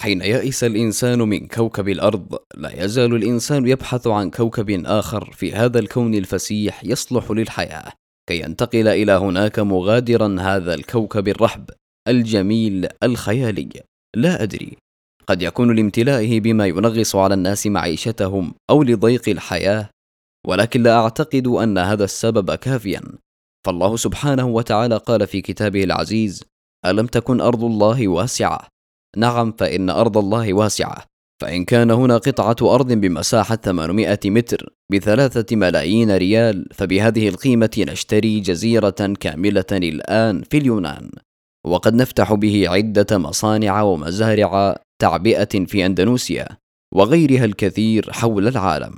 حين يئس الإنسان من كوكب الأرض لا يزال الإنسان يبحث عن كوكب آخر في هذا الكون الفسيح يصلح للحياة كي ينتقل إلى هناك مغادرا هذا الكوكب الرحب الجميل الخيالي. لا أدري. قد يكون لامتلائه بما ينغص على الناس معيشتهم أو لضيق الحياة ولكن لا أعتقد أن هذا السبب كافيا. فالله سبحانه وتعالى قال في كتابه العزيز ألم تكن أرض الله واسعة؟ نعم فإن أرض الله واسعة. فإن كان هنا قطعة أرض بمساحة 800 متر بثلاثة ملايين ريال فبهذه القيمة نشتري جزيرة كاملة الآن في اليونان. وقد نفتح به عدة مصانع ومزارع تعبئة في أندونيسيا وغيرها الكثير حول العالم.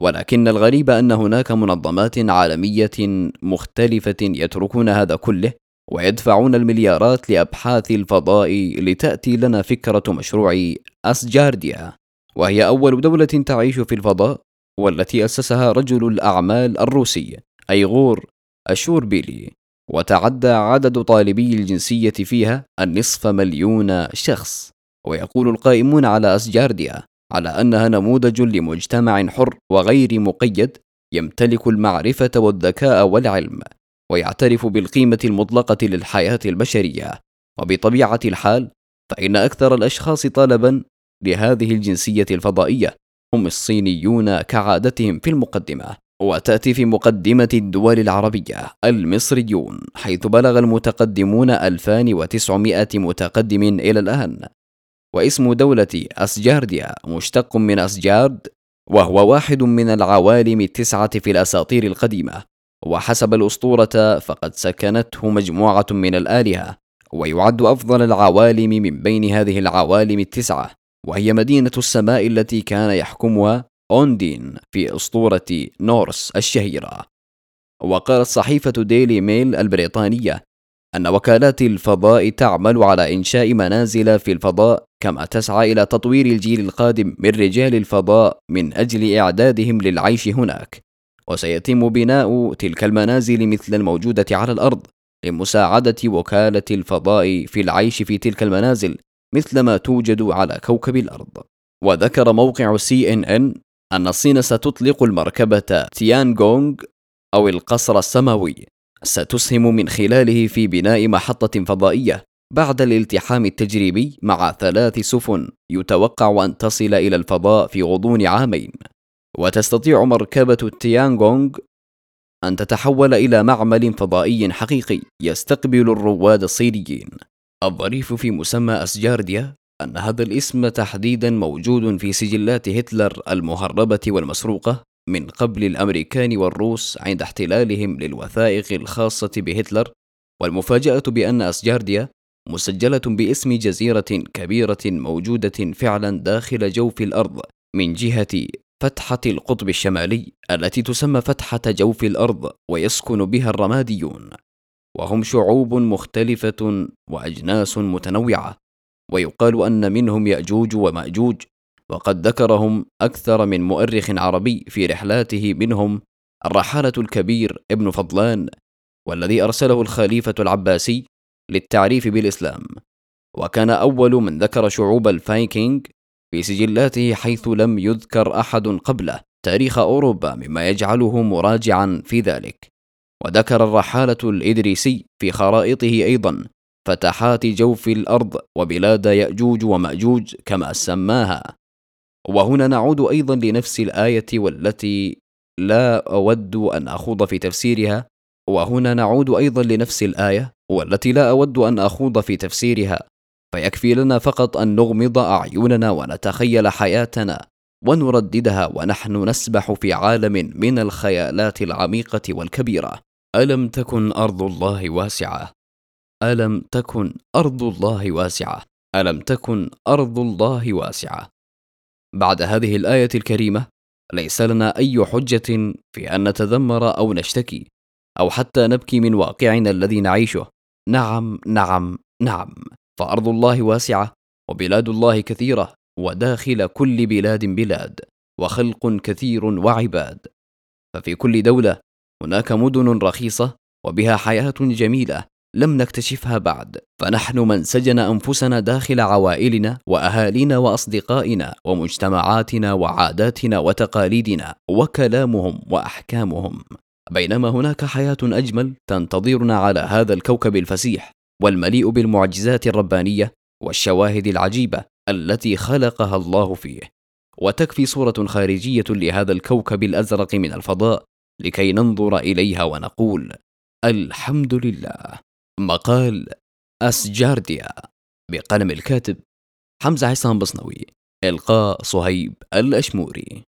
ولكن الغريب أن هناك منظمات عالمية مختلفة يتركون هذا كله ويدفعون المليارات لأبحاث الفضاء لتأتي لنا فكرة مشروع أسجارديا وهي أول دولة تعيش في الفضاء والتي أسسها رجل الأعمال الروسي أيغور أشوربيلي. وتعدى عدد طالبي الجنسية فيها النصف مليون شخص. ويقول القائمون على أسجارديا على أنها نموذج لمجتمع حر وغير مقيد يمتلك المعرفة والذكاء والعلم. ويعترف بالقيمة المطلقة للحياة البشرية. وبطبيعة الحال فإن أكثر الأشخاص طلبا لهذه الجنسية الفضائية هم الصينيون كعادتهم في المقدمة وتأتي في مقدمة الدول العربية المصريون حيث بلغ المتقدمون 2900 متقدم إلى الآن. واسم دولة أسجارديا مشتق من أسجارد وهو واحد من العوالم التسعة في الأساطير القديمة. وحسب الأسطورة فقد سكنته مجموعة من الآلهة ويعد أفضل العوالم من بين هذه العوالم التسعة وهي مدينة السماء التي كان يحكمها أوندين في أسطورة نورس الشهيرة. وقالت صحيفة ديلي ميل البريطانية أن وكالات الفضاء تعمل على إنشاء منازل في الفضاء كما تسعى إلى تطوير الجيل القادم من رجال الفضاء من أجل إعدادهم للعيش هناك. وسيتم بناء تلك المنازل مثل الموجودة على الأرض لمساعدة وكالة الفضاء في العيش في تلك المنازل مثل ما توجد على كوكب الأرض. وذكر موقع سي ان ان أن الصين ستطلق المركبة تيانغونغ أو القصر السماوي. ستسهم من خلاله في بناء محطة فضائية بعد الالتحام التجريبي مع ثلاث سفن يتوقع أن تصل إلى الفضاء في غضون عامين. وتستطيع مركبة التيانغونغ أن تتحول إلى معمل فضائي حقيقي يستقبل الرواد الصينيين. الظريف في مسمى أسجارديا أن هذا الاسم تحديدا موجود في سجلات هتلر المهربة والمسروقة من قبل الأمريكان والروس عند احتلالهم للوثائق الخاصة بهتلر والمفاجأة بأن أسجارديا مسجلة باسم جزيرة كبيرة موجودة فعلا داخل جوف الأرض من جهة فتحة القطب الشمالي التي تسمى فتحة جوف الأرض ويسكن بها الرماديون وهم شعوب مختلفة وأجناس متنوعة ويقال أن منهم يأجوج ومأجوج وقد ذكرهم أكثر من مؤرخ عربي في رحلاته منهم الرحالة الكبير ابن فضلان والذي أرسله الخليفة العباسي للتعريف بالإسلام. وكان أول من ذكر شعوب الفايكينج في سجلاته حيث لم يذكر أحد قبله. تاريخ أوروبا مما يجعله مراجعا في ذلك. وذكر الرحالة الإدريسي في خرائطه أيضا. فتحات جوف الأرض وبلاد يأجوج ومأجوج كما سماها. وهنا نعود أيضا لنفس الآية والتي لا أود أن أخوض في تفسيرها. وهنا نعود أيضا لنفس الآية والتي لا أود أن أخوض في تفسيرها. فيكفي لنا فقط أن نغمض أعيننا ونتخيل حياتنا ونرددها ونحن نسبح في عالم من الخيالات العميقة والكبيرة. ألم تكن أرض الله واسعة؟ ألم تكن أرض الله واسعة؟ ألم تكن أرض الله واسعة؟ بعد هذه الآية الكريمة ليس لنا أي حجة في أن نتذمر أو نشتكي أو حتى نبكي من واقعنا الذي نعيشه. نعم نعم نعم. فأرض الله واسعة وبلاد الله كثيرة وداخل كل بلاد بلاد وخلق كثير وعباد. ففي كل دولة هناك مدن رخيصة وبها حياة جميلة لم نكتشفها بعد. فنحن من سجن أنفسنا داخل عوائلنا وأهالينا وأصدقائنا ومجتمعاتنا وعاداتنا وتقاليدنا وكلامهم وأحكامهم. بينما هناك حياة أجمل تنتظرنا على هذا الكوكب الفسيح. والمليء بالمعجزات الربانية والشواهد العجيبة التي خلقها الله فيه. وتكفي صورة خارجية لهذا الكوكب الأزرق من الفضاء لكي ننظر إليها ونقول الحمد لله. مقال أسجارديا بقلم الكاتب حمزة عصام بصنوي إلقاء صهيب الأشموري.